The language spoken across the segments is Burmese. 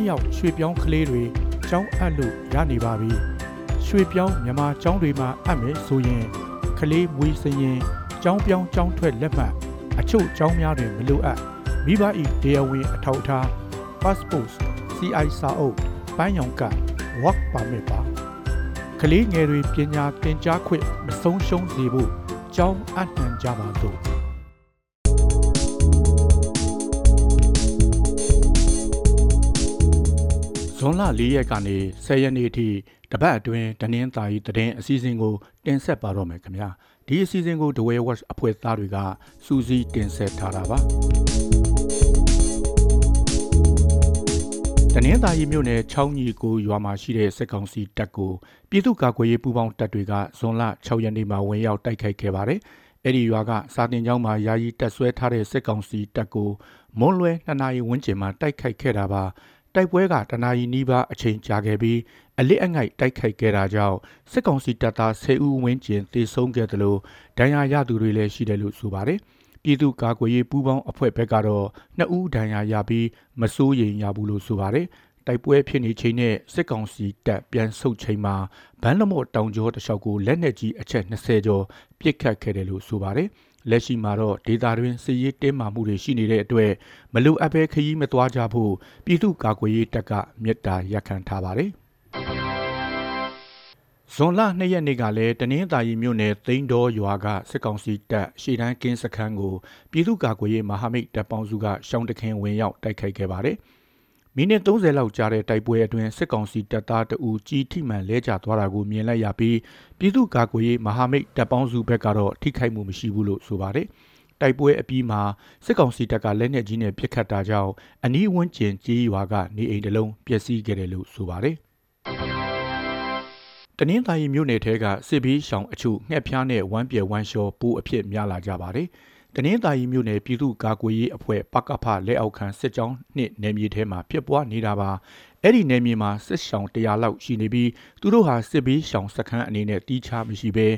ပိုင်းရောက်ရွှေပြောင်းကလေးတွေကျောင်းအပ်လို့ရနေပါပြီရွှေပြောင်းမြန်မာကျောင်းတွေမှာအပ်မယ်ဆိုရင်ကလေးမွေးစရင်ကျောင်းပြောင်းကျောင်းထွက်လက်မှတ်အချို့ကျောင်းများတွင်မလိုအပ်မိဘ၏တရားဝင်အထောက်အထား passport CI စာအုပ်ပိုင်းရောင်က work permit ပါကလေးငယ်တွေပညာသင်ကြားခွင့်မဆုံးရှုံးစေဖို့ကျောင်းအနှံကြပါစို့ ဇွန်လ၄ရက်ကနေ10ရက်နေ့အထိတပတ်အတွင်းတနင်္သာရီတည်င်းအစည်းအဝေးကိုတင်ဆက်ပါတော့မယ်ခင်ဗျာဒီအစည်းအဝေးကို The Way Watch အဖွဲ့သားတွေကစူးစီးတင်ဆက်ထားတာပါတနင်္သာရီမြို့နယ်ချောင်းကြီးကိုရွာမှာရှိတဲ့စစ်ကောင်စီတပ်ကိုပြည်သူ့ကာကွယ်ရေးပူးပေါင်းတပ်တွေကဇွန်လ6ရက်နေ့မှာဝင်ရောက်တိုက်ခိုက်ခဲ့ပါတယ်အဲ့ဒီရွာကစာတင်ကျောင်းမှာယာယီတက်ဆွဲထားတဲ့စစ်ကောင်စီတပ်ကိုမွန်းလွဲ2နာရီဝန်းကျင်မှာတိုက်ခိုက်ခဲ့တာပါ တိုက်ပွဲကတနာရီနီးပါးအချိန်ကြာခဲ့ပြီးအလစ်အငိုက်တိုက်ခိုက်ခဲ့တာကြောင့်စစ်ကောင်စီတပ်သား10ဦးဝန်းကျင်သေဆုံးခဲ့တယ်လို့ဒဏ်ရာရသူတွေလည်းရှိတယ်လို့ဆိုပါတယ်ပြည်သူ့ကာကွယ်ရေးပူးပေါင်းအဖွဲ့ဘက်ကတော့2ဦးဒဏ်ရာရပြီးမစိုးရိမ်ရဘူးလို့ဆိုပါတယ်တိုက်ပွဲဖြစ်နေချိန်နဲ့စစ်ကောင်စီတပ်ပြန်ဆုတ်ချိန်မှာဗန်းလမော့တောင်ကျောတလျှောက်ကိုလက်နက်ကြီးအချက်20ကျော်ပစ်ခတ်ခဲ့တယ်လို့ဆိုပါတယ် လက်ရှိမှာတော့ဒေတာတွင်စစ်ရေးတင်းမာမှုတွေရှိနေတဲ့အတွက်မလိုအပ်ဘဲခရီးမသွားကြဖို့ပြည်သူ့ကာကွယ်ရေးတပ်ကမြစ်တာရက်ခံထားပါတယ်ဇွန်လ2ရက်နေ့ကလည်းတနင်္သာရီမြို့နယ်သိန်းတော်ရွာကစစ်ကောင်စီတပ်ရှေ့တန်းကင်းစခန်းကိုပြည်သူ့ကာကွယ်ရေးမဟာမိတ်တပ်ပေါင်းစုကရှောင်းတခင်ဝင်ရောက်တိုက်ခိုက်ခဲ့ပါတယ်။ မိနစ်30လောက်ကြာတဲ့တိုက်ပွဲအတွင်းစစ်ကောင်စီတပ်သားတအူကြီးထိမှန်လဲကျသွားတာကိုမြင်လိုက်ရပြီးပြည်သူ့ကာကွယ်ရေးမဟာမိတ်တပ်ပေါင်းစုဘက်ကတော့ထိခိုက်မှုမရှိဘူးလို့ဆိုပါတယ်။တိုက်ပွဲအပြီးမှာစစ်ကောင်စီတပ်ကလက်နက်ကြီးနဲ့ပစ်ခတ်တာကြောင့်အနီးဝန်းကျင်ကြီးရွာကနေအိမ်တစ်လုံးပျက်စီးခဲ့တယ်လို့ဆိုပါတယ်။တနင်္သာရီမြို့နယ်ထဲကစစ်ဘီးရှောင်အချို့ငှက်ဖျားနဲ့ဝမ်းပြဲဝမ်းလျှော်ပိုးအဖြစ်များလာကြပါတယ်။ တနင်္သာရီမြို့နယ်ပြည်သူ့ကာကွယ်ရေးအဖွဲ့ပကဖလက်အောက်ခံစစ်ကြောင်းနှစ်နယ်မြေထဲမှာဖြစ်ပွားနေတာပါ။အဲ့ဒီနယ်မြေမှာစစ်ရှောင်100လောက်ရှိနေပြီးသူတို့ဟာစစ်ဘီးရှောင်စခန်းအနေနဲ့တီးခြားမရှိဘဲ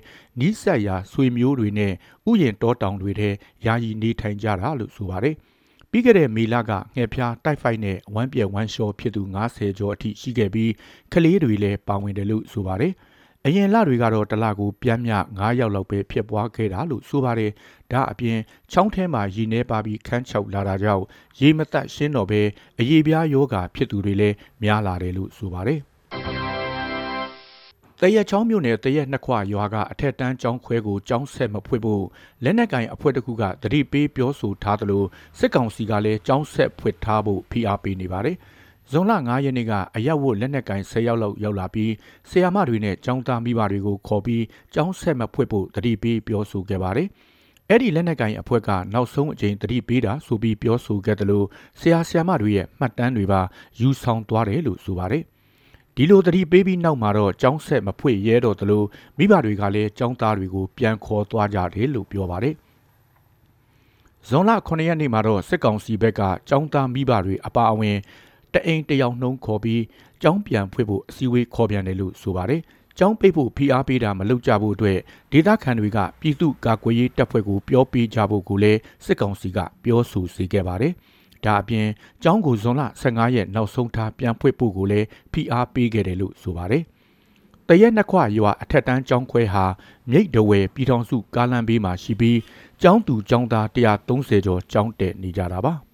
နီးစပ်ရာဆွေမျိုးတွေနဲ့ဥယျင်တောတောင်တွေထဲယာယီနေထိုင်ကြတာလို့ဆိုပါတယ်။ပြီးခဲ့တဲ့မေလကငှက်ဖျားတိုက်ဖိုက်နဲ့ဝမ်းပြက်ဝမ်းလျှော်ဖြစ်သူ90ကျော်အထိရှိခဲ့ပြီးကလေးတွေလည်းပါဝင်တယ်လို့ဆိုပါတယ်။ အရင်လတွေကတော့တလကိုပြန်မြ9ယောက်လောက်ပဲဖြစ်ပွားခဲ့တာလို့ဆိုပါတယ်။ဒါအပြင်ချောင်းထဲမှာရေနှဲပါပြီးခန်းချောက်လာတာကြောင့်ရေမသက်ရှင်းတော့ပဲအရေးပြားယောဂါဖြစ်သူတွေလည်းများလာတယ်လို့ဆိုပါတယ်။တရက်ချောင်းမြို့နယ်တရက်နှစ်ခွရွာကအထက်တန်းကျောင်းခွဲကိုကျောင်းဆက်မဖွင့်ဖို့လက်နက်ကင်အဖွဲ့တစ်ခုကတတိပေးပြောဆိုထားသလိုစစ်ကောင်စီကလည်းကျောင်းဆက်ဖွင့်ထားဖို့ဖိအားပေးနေပါတယ်။ ဇွန်လ9ရက်နေ့ကအရက်ဝတ်လက်နက်ကင်10ယောက်လောက်ရောက်လာပြီးဆရာမတွေနဲ့ကျောင်းသားမိဘတွေကိုခေါ်ပြီးကျောင်းဆက်မဖွင့်ဖို့တတိပေးပြောဆိုခဲ့ပါတယ်။အဲ့ဒီလက်နက်ကင်အဖွဲ့ကနောက်ဆုံးအကြိမ်တတိပေးတာဆိုပြီးပြောဆိုခဲ့တယ်လို့ဆရာဆရာမတွေရဲ့မှတ်တမ်းတွေပါယူဆောင်သွားတယ်လို့ဆိုပါတယ်။ဒီလိုတတိပေးပြီးနောက်မှာတော့ကျောင်းဆက်မဖွင့်ရဲတော့တယ်လို့မိဘတွေကလည်းကျောင်းသားတွေကိုပြန်ခေါ်သွားကြတယ်လို့ပြောပါတယ်။ဇွန်လ9ရက်နေ့မှာတော့စစ်ကောင်စီဘက်ကចောင်းသားမိဘတွေအပါအဝင် တအိမ်တယောက်နှုံးခေါ်ပြီးចောင်းပြန်ဖွေဖို့အစည်းအဝေးခေါ်ပြန်တယ်လို့ဆိုပါတယ်။ကျောင်းပိတ်ဖို့ဖိအားပေးတာမလုပ်ကြဖို့အတွက်ဒေသခံတွေကပြည်သူ့ကာကွယ်ရေးတပ်ဖွဲ့ကိုပြောပေးကြဖို့ကိုလည်းစစ်ကောင်စီကပြောဆိုစေခဲ့ပါတယ်။ဒါအပြင်ကျောင်းကိုဇွန်လ15ရက်နောက်ဆုံးထားပြန်ဖွင့်ဖို့ကိုလည်းဖိအားပေးခဲ့တယ်လို့ဆိုပါတယ်။တရက်နှစ်ခွရွာအထက်တန်းကျောင်းခွဲဟာမြိတ်တဝယ်ပြည်ထောင်စုကားလမ်းဘေးမှာရှိပြီးကျောင်းသူကျောင်းသား130ကျော်ကျောင်းတက်နေကြတာပါ။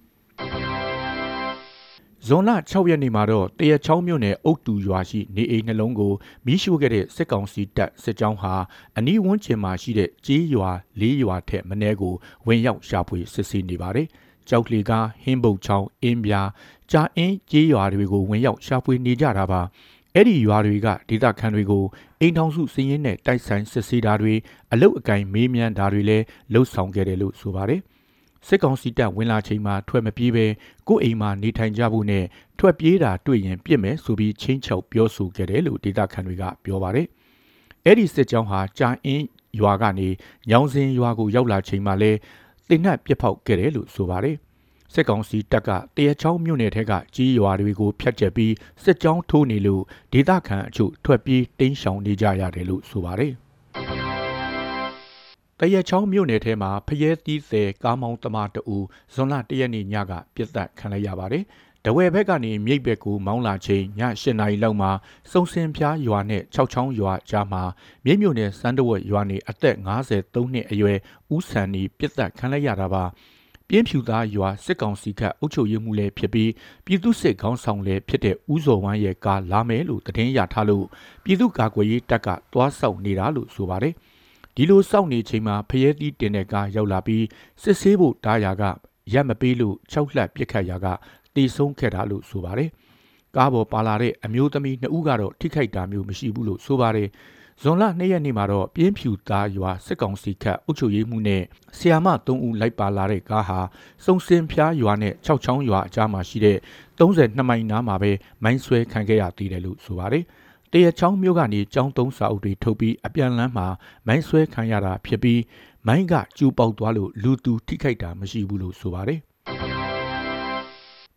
ဇွန်လ6ရက်နေ့မှာတော့တရချောင်းမြို့နယ်အုတ်တူရွာရှိနေအိမ်နှလုံးကိုမီးရှို့ခဲ့တဲ့စစ်ကောင်စီတပ်စစ်ကြောင်းဟာအနီးဝန်းကျင်မှာရှိတဲ့ကြေးရွာလေးရွာထက်မနည်းကိုဝင်ရောက်ရှာဖွေစစ်ဆေးနေပါတယ်။ကြောက်လေကားဟင်းပုတ်ချောင်းအင်းပြာကြာအင်းကြေးရွာတွေကိုဝင်ရောက်ရှာဖွေနေကြတာပါအဲ့ဒီရွာတွေကဒေသခံတွေကိုအိမ်ထောင်စုစည်ရင်းနဲ့တိုက်ဆိုင်စစ်ဆေးတာတွေအလုတ်အကင်မေးမြန်းတာတွေလည်းလှုပ်ဆောင်ခဲ့တယ်လို့ဆိုပါတယ် စစ်ကောင်စီတပ်ဝင်လာချိန်မှာထွက်မပြေးပဲကိုယ့်အိမ်မှာနေထိုင်ကြဖို့နဲ့ထွက်ပြေးတာတွေ့ရင်ပြစ်မယ်ဆိုပြီးချင်းချောက်ပြောဆိုခဲ့တယ်လို့ဒေသခံတွေကပြောပါတယ်အဲ့ဒီစစ်ကြောင်းဟာကြာအင်းရွာကနေညောင်စင်ရွာကိုရောက်လာချိန်မှာလဲတင်နှက်ပြစ်ဖောက်ခဲ့တယ်လို့ဆိုပါတယ်။စစ်ကောင်စီတပ်ကတရချောင်းမြို့နယ်ထက်ကကြီးရွာတွေကိုဖျက်ချက်ပြီးစစ်ကြောင်းထိုးနေလို့ဒေသခံအချို့ထွက်ပြေးတိမ်းရှောင်နေကြရတယ်လို့ဆိုပါတယ်။ တရချောင်းမြို့နယ်ထဲမှာဖျဲသီးဆယ်ကားမောင်းသမားတအူဇွန်လ၁ရက်နေ့ညကပြစ်ဒတ်ခံလိုက်ရပါတယ်တဝယ်ဘက်ကနေမြိတ်ဘက်ကိုမောင်းလာချိန်ည၈နာရီလောက်မှာစုံစင်ဖျားရွာနဲ့၆ချောင်းရွာကြားမှာမြိတ်မြို့နယ်စန်းတဝက်ရွာနေအသက်53နှစ်အရွယ်ဦးဆန်နီပြစ်သက်ခံလိုက်ရတာပါပြင်းဖြူသားရွာစစ်ကောင်စီကအုပ်ချုပ်ရေးမှုလည်းဖြစ်ပြီးပြည်သူစစ်ခေါင်းဆောင်လည်းဖြစ်တဲ့ဦးစော်ဝမ်းရဲ့ကားလာမယ်လို့သတင်းရထားလို့ပြည်သူ့ကာကွယ်ရေးတပ်ကသွားဆောက်နေတာလို့ဆိုပါတယ် ဒီလိုစောင့်နေချိန်မှာဖျဲသီးတင်တဲ့ကားရောက်လာပြီးစစ်ဆေးဖို့တားရာကရက်မပေးလို့၆လှက်ပြစ်ခတ်ရာကတေဆုံးခဲ့တာလို့ဆိုပါတယ်။ကားပေါ်ပါလာတဲ့အမျိုးသမီးနှစ်ဦးကတော့ထိခိုက်တာမျိုးမရှိဘူးလို့ဆိုပါတယ်။ဇွန်လ2ရက်နေ့မှာတော့ပြင်းဖြူသားရွာစစ်ကောင်စီခတ်အုပ်ချုပ်ရေးမှုနဲ့ဆီယာမ3ဦးလိုက်ပါလာတဲ့ကားဟာစုံစင်ဖျားရွာနဲ့6ချောင်းရွာအကြားမှာရှိတဲ့32မိုင်နားမှာပဲမိုင်းဆွဲခံခဲ့ရသေးတယ်လို့ဆိုပါတယ်။ တရချောင်းမြို့ကနေចောင်းသုံးစာအုပ်တွေထုတ်ပြီးအပြန်လန်းမှာမိုင်းဆွဲခံရတာဖြစ်ပြီးမိုင်းကကျူပေါက်သွားလို့လူသူထိခိုက်တာမရှိဘူးလို့ဆိုပါတယ်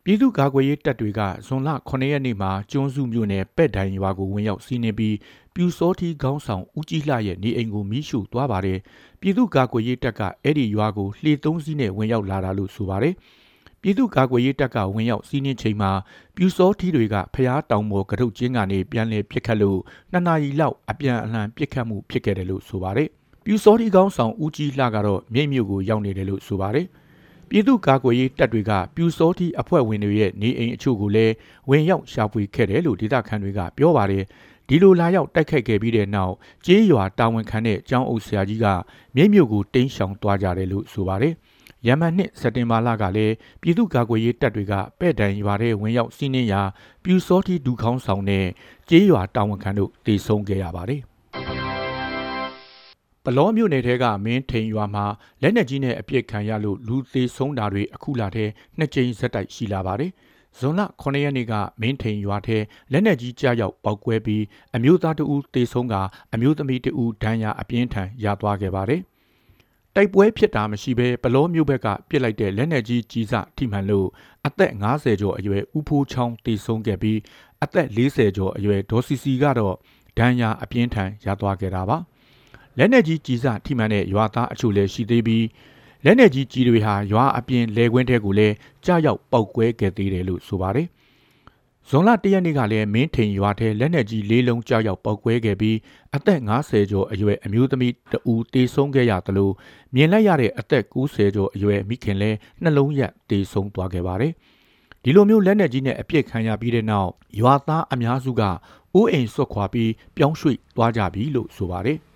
ပြည်သူ့ကာကွယ်ရေးတပ်တွေကဇွန်လ9ရက်နေ့မှာကျွန်းစုမြို့နယ်ပဲ့တိုင်ရွာကိုဝင်ရောက်စီးနင်းပြီးပြူစောထီခေါင်းဆောင်ဦးကြီးလှရဲ့နေအိမ်ကိုမိရှုသွားပါတယ်။ပြည်သူ့ကာကွယ်ရေးတပ်ကအဲ့ဒီရွာကိုလှေသုံးစီးနဲ့ဝင်ရောက်လာတာလို့ဆိုပါတယ်။ ပြည်သူ့ကာကွယ်ရေးတပ်ကဝင်ရောက်စီးနင်းချိန်မှာပြူစောထီတွေကဖျားတောင်ပေါ်ကတုတ်ချင်းကနေပြန်လည်ပစ်ခတ်လို့နှစ်နာရီလောက်အပြန်အလှန်ပစ်ခတ်မှုဖြစ်ခဲ့တယ်လို့ဆိုပါတယ်။ပြူစောထီခေါင်းဆောင်ဦးကြီးလှကတော့မြိတ်မြို့ကိုရောက်နေတယ်လို့ဆိုပါတယ်။ပြည်သူ့ကာကွယ်ရေးတပ်တွေကပြူစောတိအဖွဲ့ဝင်တွေရဲ့နေအိမ်အချို့ကိုလည်းဝင်ရောက်ရှာဖွေခဲ့တယ်လို့ဒေသခံတွေကပြောပါတယ်ဒီလိုလာရောက်တိုက်ခိုက်ခဲ့ပြီးတဲ့နောက်ကျေးရွာတာဝန်ခံတဲ့ကျောင်းအုပ်ဆရာကြီးကမြိတ်မြို့ကိုတင်းရှောင်သွားကြတယ်လို့ဆိုပါတယ် ရမန်နှစ်စက်တင်ဘာလကလည်းပြည်သူ့ကာကွယ်ရေးတပ်တွေကပဲ့တိုင်ရွာထဲဝင်ရောက်စီးနင်းရာပြူစောတိဒူခေါင်းဆောင်တဲ့ကျေးရွာတာဝန်ခံတို့တေဆုံးခဲ့ရပါတယ်ပလောမြို့နယ်ထဲကမင်းထိန်ရွာမှာလက်နက်ကြီးနဲ့အပြစ်ခံရလို့လူသေးဆုံးတာတွေအခုလာတဲ့နှစ်ကြိမ်ဆက်တိုက်ရှိလာပါတယ်။ဇွန်လ9ရက်နေ့ကမင်းထိန်ရွာထဲလက်နက်ကြီးကြားရောက်ပောက်ကွဲပြီးအမျိုးသားတဦးသေဆုံးကအမျိုးသမီးတဦးဒဏ်ရာအပြင်းထန်ရသွားခဲ့ပါတယ်။ တိုက်ပွဲဖြစ်တာမရှိဘဲပလောမြို့ဘက်ကပြစ်လိုက်တဲ့လက်နက်ကြီးကြီးစထိမှန်လို့အသက်50ကျော်အရွယ်ဦးဖိုးချောင်းတေဆုံးခဲ့ပြီးအသက်40ကျော်အရွယ်ဒေါ်စီစီကတော့ဒဏ်ရာအပြင်းထန်ရသွားခဲ့တာပါ။လက်နက်ကြီးကြီးစထိမှန်တဲ့ရွာသားအချို့လည်းရှိသေးပြီးလက်နက်ကြီးကြီးတွေဟာရွာအပြင်လေကွင်းထဲကိုလည်းကြားရောက်ပောက်ကွဲခဲ့သေးတယ်လို့ဆိုပါတယ်။ ဇွန်လ၁ရက်နေ့ကလည်းမင်းထိန်ရွာထဲလက်နက်ကြီးလေးလုံးကြားရောက်ပောက်ကွဲခဲ့ပြီးအသက်50ကျော်အရွယ်အမျိုးသမီးတဦးတေဆုံးခဲ့ရသလိုမြင်လိုက်ရတဲ့အသက်90ကျော်အရွယ်မိခင်လည်းနှလုံးရက်တေဆုံးသွားခဲ့ပါတယ်။ဒီလိုမျိုးလက်နက်ကြီးနဲ့အပြစ်ခံရပြီးတဲ့နောက်ရွာသားအများစုကအိုးအိမ်ဆွတ်ခွာပြီးပြောင်းရွှေ့သွားကြပြီလို့ဆိုပါတယ်။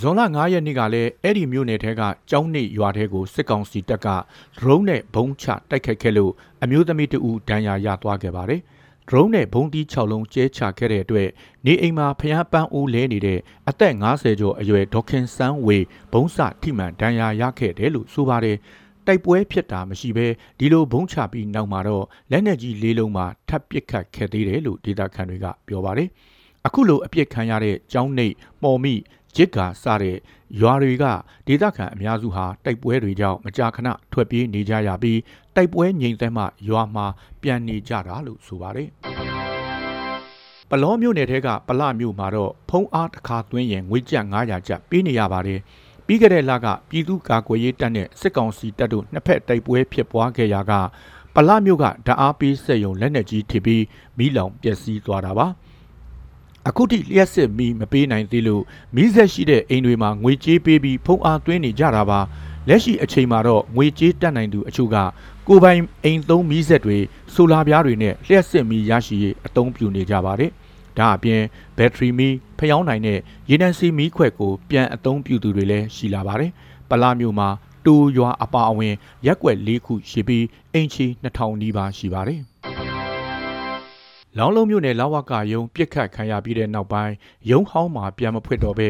ဇွန်လ9ရက်နေ့ကလည်းအဲ့ဒီမြို့နယ်ထဲကကျောင်းနေရွာထဲကိုစစ်ကောင်စီတပ်ကဒရုန်းနဲ့ဘုံချတိုက်ခိုက်ခဲ့လို့အမျိုးသမီးတဦးဒဏ်ရာရသွားခဲ့ပါတယ်။ဒရုန်းနဲ့ဘုံတီး6လုံးကျဲချခဲ့တဲ့အတွက်နေအိမ်မှာဖျားပန်းအိုးလဲနေတဲ့အသက်50ကျော်အရွယ်ဒေါခင်စန်းဝေဘုံစထိမှန်ဒဏ်ရာရခဲ့တယ်လို့ဆိုပါတယ်။တိုက်ပွဲဖြစ်တာမရှိဘဲဒီလိုဘုံချပြီးနောက်မှာတော့လက်နက်ကြီးလေးလုံးမှာထပ်ပစ်ခတ်ခဲ့သေးတယ်လို့ဒေသခံတွေကပြောပါတယ်။အခုလိုအပြစ်ခံရတဲ့ကျောင်းနေမော်မိ ဂျစ်ကာစတဲ့ရွာတွေကဒေသခံအများစုဟာတိုက်ပွဲတွေကြောင့်မကြာခဏထွက်ပြေးနေကြရပြီးတိုက်ပွဲငြိမ်သက်မှရွာမှာပြန်နေကြတာလို့ဆိုပါတယ်ပလောမြို့နယ်ထဲကပလမြို့မှာတော့ဖုံးအားတစ်ခါသွင်းရင်ငွေကျပ်900ကျပ်ပေးနေရပါတယ်ပြီးခဲ့တဲ့လကပြည်သူ့ကာကွယ်ရေးတပ်နဲ့စစ်ကောင်စီတပ်တို့နှစ်ဖက်တိုက်ပွဲဖြစ်ပွားခဲ့ရာကပလမြို့ကဓာတ်အားပေးစက်ရုံလက်နက်ကြီးထိပြီးမိလောင်ပျက်စီးသွားတာပါ။ အခုထိလျှက်စစ်မီမပေးနိုင်သေးလို့မီးဆက်ရှိတဲ့အိမ်တွေမှာငွေကြေးပေးပြီးဖုံအားသွင်းနေကြတာပါလက်ရှိအချိန်မှာတော့ငွေကြေးတက်နိုင်သူအချို့ကကိုပိုင်အိမ်သုံးမီးဆက်တွေဆိုလာပြားတွေနဲ့လျှက်စစ်မီးရရှိရေးအသုံးပြုနေကြပါတယ်ဒါအပြင်ဘက်ထရီမီးဖျောင်းနိုင်တဲ့ရေနံစီမီးခွက်ကိုပြန်အသုံးပြုသူတွေလည်းရှိလာပါတယ်ပလာမျိုးမှာတူရွာအပါအဝင် ရက်ွက်၄ခုရှိပြီးအင်ချီ2000နီးပါးရှိပါတယ် လောင်းလုံးမြို့နယ်လာဝကယုံပြစ်ခတ်ခံရပြီးတဲ့နောက်ပိုင်းရုံးဟောင်းမှာပြန်မဖွင့်တော့ဘဲ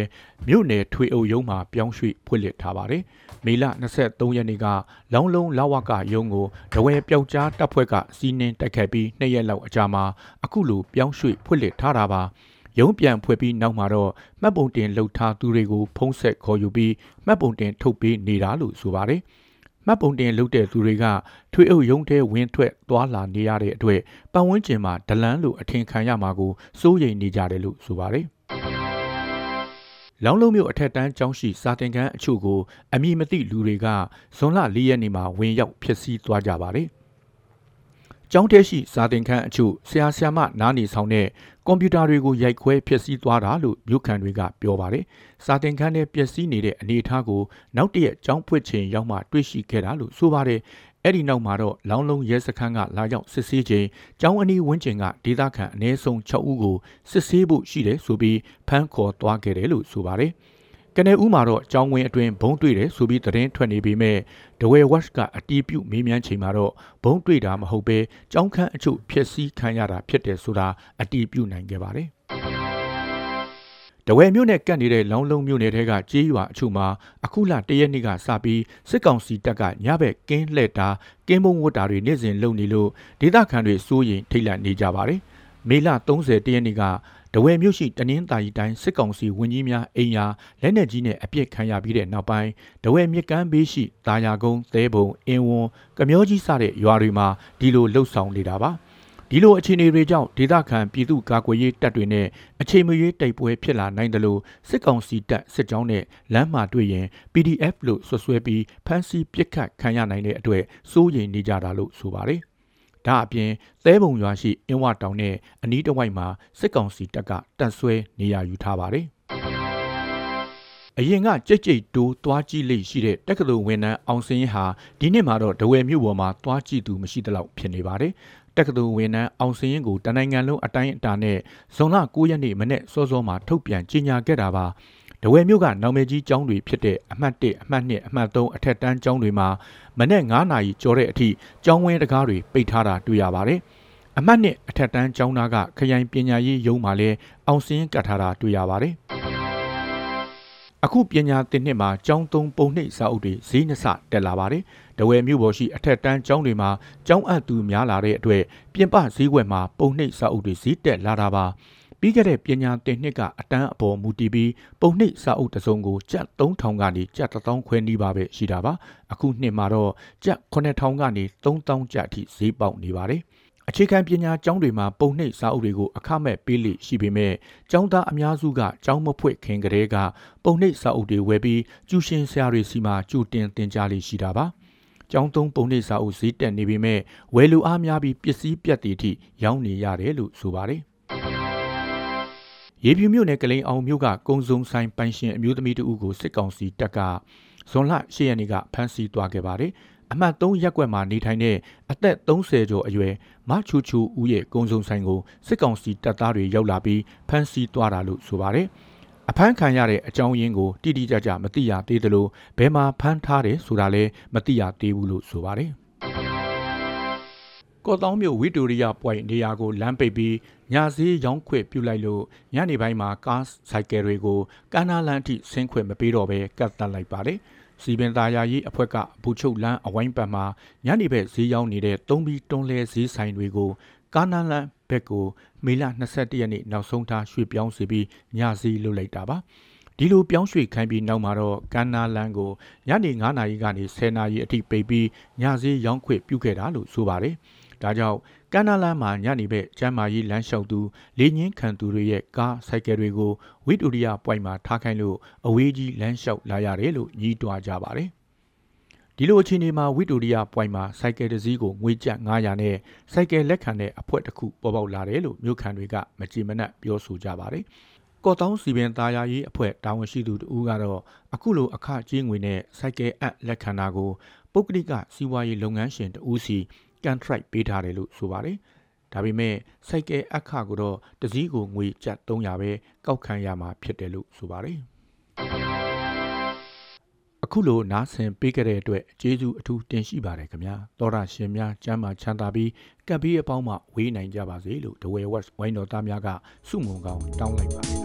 မြို့နယ်ထွေအုပ်ရုံးမှာပြောင်းရွှေ့ဖွင့်လှစ်ထားပါတယ်။မေလ23ရက်နေ့ကလောင်းလုံးလာဝကယုံကိုဒဝဲပျောက်ကြားတပ်ဖွဲ့ကစီးနင်းတိုက်ခိုက်ပြီးနှစ်ရက်လောက်အကြာမှာအခုလိုပြောင်းရွှေ့ဖွင့်လှစ်ထားတာပါ။ရုံးပြန်ဖွဲ့ပြီးနောက်မှာတော့မှတ်ပုံတင်လှုပ်ထားသူတွေကိုဖုံးဆက်ခေါ်ယူပြီးမှတ်ပုံတင်ထုတ်ပေးနေတာလို့ဆိုပါတယ်။ မှတ်ပုံတင်လုပ်တဲ့သူတွေကထွေအုပ်ရုံးထဲဝင်ထွက်သွားလာနေရတဲ့အတွက်ပတ်ဝန်းကျင်မှာဒလန်းလိုအထင်ခံရမှာကိုစိုးရိမ်နေကြတယ်လို့ဆိုပါတယ်။လောင်းလုံးမြို့အထက်တန်းကျောင်းရှိစာတင်ခန်းအချို့ကိုအမည်မသိလူတွေကဇွန်လ၄ရက်နေ့မှာဝင်ရောက်ဖျက်ဆီးသွားကြပါတယ်။ ကျောင်းထဲရှိစာသင်ခန်းအချို့ဆရာဆရာမနားနေဆောင်တဲ့ကွန်ပျူတာတွေကိုရိုက်ခွဲဖျက်ဆီးသွားတာလို့မြို့ခံတွေကပြောပါတယ်။စာသင်ခန်းထဲပျက်စီးနေတဲ့အနေအထားကိုနောက်တရက်ကျောင်းဖွင့်ချိန်ရောက်မှတွေ့ရှိခဲ့တာလို့ဆိုပါတယ်။အဲ့ဒီနောက်မှာတော့လောင်းလုံးရဲစခန်းကလာရောက်စစ်ဆေးချိန်ကျောင်းအနီးဝန်းကျင်ကဒေသခံအ ਨੇ ဆုံး6ဦးကိုစစ်ဆေးဖို့ရှိတယ်ဆိုပြီးဖမ်းခေါ်သွားခဲ့တယ်လို့ဆိုပါတယ်။ ကနေဦးမှာတော့ကျောင်းဝင်းအတွင်းဘုံတွေ့တယ်ဆိုပြီးသတင်းထွက်နေပေမဲ့ဒဝဲဝက်ကအတီးပြုတ်မေးမြန်းချိန်မှာတော့ဘုံတွေ့တာမဟုတ်ပဲကျောင်းခန်းအချို့ဖျက်ဆီးခံရတာဖြစ်တယ်ဆိုတာအတီးပြုတ်နိုင်ခဲ့ပါတယ်။တဝဲမြို့နယ်ကပ်နေတဲ့လောင်းလုံးမြို့နယ်ထဲကကြေးရွာအချို့မှာအခုလတရက်နေ့ကစပြီးစစ်ကောင်စီတပ်ကညဘက်ကင်းလှည့်တာကင်းမုံဝတ်တာတွေနေ့စဉ်လုပ်နေလို့ဒေသခံတွေစိုးရင်ထိတ်လန့်နေကြပါတယ်။မေလ30တရက်နေ့က တဝဲမြို့ရှိတနင်္သာရီတိုင်းစစ်ကောင်စီဝင်ကြီးများအိမ်ယာလက်နက်ကြီးနဲ့အပြစ်ခံရပြီးတဲ့နောက်ပိုင်းတဝဲမြစ်ကမ်းဘေးရှိတာယာကုန်းသဲပုံအင်းဝွန်ကမျောကြီးစတဲ့ရွာတွေမှာဒီလိုလှုပ်ဆောင်နေတာပါဒီလိုအခြေအနေတွေကြောင့်ဒေသခံပြည်သူကာကွယ်ရေးတပ်တွေနဲ့အခြေမရွေးတိုက်ပွဲဖြစ်လာနိုင်တယ်လို့စစ်ကောင်စီတပ်စစ်ကြောင်းနဲ့လမ်းမှာတွေ့ရင် PDF လို့ဆွဆွဲပြီးဖမ်းဆီးပစ်ခတ်ခံရနိုင်တဲ့အတွက်စိုးရိမ်နေကြတာလို့ဆိုပါတယ် ဒါအပြင်သဲပုံရွာရှိအင်းဝတောင်နဲ့အနီးတစ်ဝိုက်မှာစစ်ကောင်စီတပ်ကတပ်ဆွဲနေရာယူထားပါတယ်။အရင်ကကြိတ်ကြိတ်တိုးသွားကြည့်လိရှိတဲ့တက္ကသိုလ်ဝန်ထမ်းအောင်စင်းရင်ဟာဒီနှစ်မှာတော့ဒဝယ်မြို့ပေါ်မှာသွားကြည့်သူမရှိသလောက်ဖြစ်နေပါတယ်။တက္ကသိုလ်ဝန်ထမ်းအောင်စင်းရင်ကိုတနိုင်ငံလုံးအတိုင်းအတာနဲ့ဇွန်လ9ရက်နေ့မနေ့စောစောမှာထုတ်ပြန်ကြေညာခဲ့တာပါ။ ဒဝဲမြို့ကနောင်မဲကြီးကျောင်းတွေဖြစ်တဲ့အမှတ်1အမှတ်2အမှတ်3အထက်တန်းကျောင်းတွေမှာမနေ့9နာရီကျော်တဲ့အထိကျောင်းဝင်းတကားတွေပိတ်ထားတာတွေ့ရပါတယ်။အမှတ်2အထက်တန်းကျောင်းသားကခရိုင်ပညာရေးရုံးမှာလည်းအောင်စင်းကတ်ထားတာတွေ့ရပါတယ်။အခုပညာသင်နှစ်မှာကျောင်းသုံးပုံနှိပ်စာအုပ်တွေဈေးနှစတက်လာပါတယ်။တဝဲမြို့ပေါ်ရှိအထက်တန်းကျောင်းတွေမှာကျောင်းအပ်သူများလာတဲ့အတွက်ပြင်ပဈေးကွက်မှာပုံနှိပ်စာအုပ်တွေဈေးတက်လာတာပါ။ ပြီးခဲ့တဲ့ပညာသင်နှစ်ကအတန်းအပေါ်မူတည်ပြီးပုံနှိပ်စာအုပ်တစ်စုံကိုကျပ်3000ကနေကျပ်1000ခွဲနီးပါပဲရှိတာပါအခုနှစ်မှာတော့ကျပ်9000ကနေ3000ကျပ်အထိဈေးပေါက်နေပါတယ်အခြေခံပညာကျောင်းတွေမှာပုံနှိပ်စာအုပ်တွေကိုအခမဲ့ပေးလိရှိပေမဲ့ကျောင်းသားအများစုကကျောင်းမဖွင့်ခင်ကတည်းကပုံနှိပ်စာအုပ်တွေဝယ်ပြီးကျူရှင်ဆရာတွေစီမှာကြိုတင်တင်ကြားလိရှိတာပါကျောင်းသုံးပုံနှိပ်စာအုပ်ဈေးတက်နေပေမဲ့ဝယ်လူအားများပြီးပစ္စည်းပြတ်တဲ့အထိရောင်းနေရတယ်လို့ဆိုပါတယ် ရေပြူမြို့နယ်ကလိန်အောင်မြို့ကကုံစုံဆိုင်ပိုင်ရှင်အမျိုးသမီးတဦးကိုစစ်ကောင်စီတပ်ကဇွန်လ10ရက်နေ့ကဖမ်းဆီးသွားခဲ့ပါတယ်။အမှတ်3ရက်ကွက်မှာနေထိုင်တဲ့အသက်30ကျော်အရွယ်မချူချူဦးရဲ့ကုံစုံဆိုင်ကိုစစ်ကောင်စီတပ်သားတွေရောက်လာပြီးဖမ်းဆီးသွားတာလို့ဆိုပါတယ်။အဖမ်းခံရတဲ့အကြောင်းရင်းကိုတိတိကျကျမသိရသေးသလိုဘယ်မှာဖမ်းထားတယ်ဆိုတာလည်းမသိရသေးဘူးလို့ဆိုပါတယ်။ ကော့တောင်းမြို့ဝီတိုရီယာပွိုင်နေရာကိုလမ်းပိတ်ပြီးညစည်းရောင်းခွင့်ပြုလိုက်လို့ညနေပိုင်းမှာကားဆိုင်ကယ်တွေကိုကမ်းနားလမ်းအထိဆင်းခွင့်မပေးတော့ဘဲကတ်တက်လိုက်ပါတယ်။စီပင်သားယာရေးအဖွဲ့ကဘူချုပ်လမ်းအဝိုင်းပတ်မှာညနေဘက်ဈေးရောင်းနေတဲ့သုံးပြီးတွန်းလဲဈေးဆိုင်တွေကိုကားနားလမ်းဘက်ကိုမေလ22ရက်နေ့နောက်ဆုံးထားရွှေ့ပြောင်းစီပြီးညစည်းလုပ်လိုက်တာပါ။ဒီလိုပြောင်းရွှေ့ခိုင်းပြီးနောက်မှာတော့ကမ်းနားလန်းကိုညနေ9နာရီကနေ10နာရီအထိပိတ်ပြီးညစည်းရောင်းခွင့်ပြုခဲ့တာလို့ဆိုပါတယ်။ ဒါကြောင့်ကမ်းနားလမ်းမှာညနေဘက်ကျမ်းမာရေးလမ်းလျှောက်သူလေညင်းခံသူတွေရဲ့ကားဆိုင်ကယ်တွေကိုဝိတူရိယပွိုင်မှာထားခိုင်းလို့အဝေးကြီးလမ်းလျှောက်လာရတယ်လို့ညှိတွားကြပါတယ်။ဒီလိုအခြေအနေမှာဝိတူရိယပွိုင်မှာစိုက်ကယ်တစ်စီးကိုငွေကျပ်900နဲ့စိုက်ကယ်လက်ခံတဲ့အဖွဲ့တစ်ခုပေါ်ပေါက်လာတယ်လို့မြို့ခံတွေကမကြည်မနက်ပြောဆိုကြပါတယ်။ကော့တောင်းစီပင်သားယာရေးအဖွဲ့တာဝန်ရှိသူတို့ကတော့အခုလိုအခကြေးငွေနဲ့စိုက်ကယ်အပ်လက်ခံတာကိုပုဂ္ဂလိကစီးပွားရေးလုပ်ငန်းရှင်တဦးစီ ကန်ထရိုက်ပေးထားတယ်လို့ဆိုပါတယ်။ဒါပေမဲ့စိုက်ကဲအခကိုတော့တစည်းကိုငွေကျပ်300ပဲကောက်ခံရမှာဖြစ်တယ်လို့ဆိုပါတယ်။အခုလိုနားဆင်ပေးခဲ့တဲ့အတွက်ကျေးဇူးအထူးတင်ရှိပါတယ်ခင်ဗျာသောရရှင်များကျမ်းမာချမ်းသာပြီးကပ်ပြီးအပေါင်းမှဝေးနိုင်ကြပါစေလို့ဒဝဲဝက်ဝိုင်းတော်သားများကစုမုံကောင်းတောင်းလိုက်ပါတယ်ခင်ဗျာ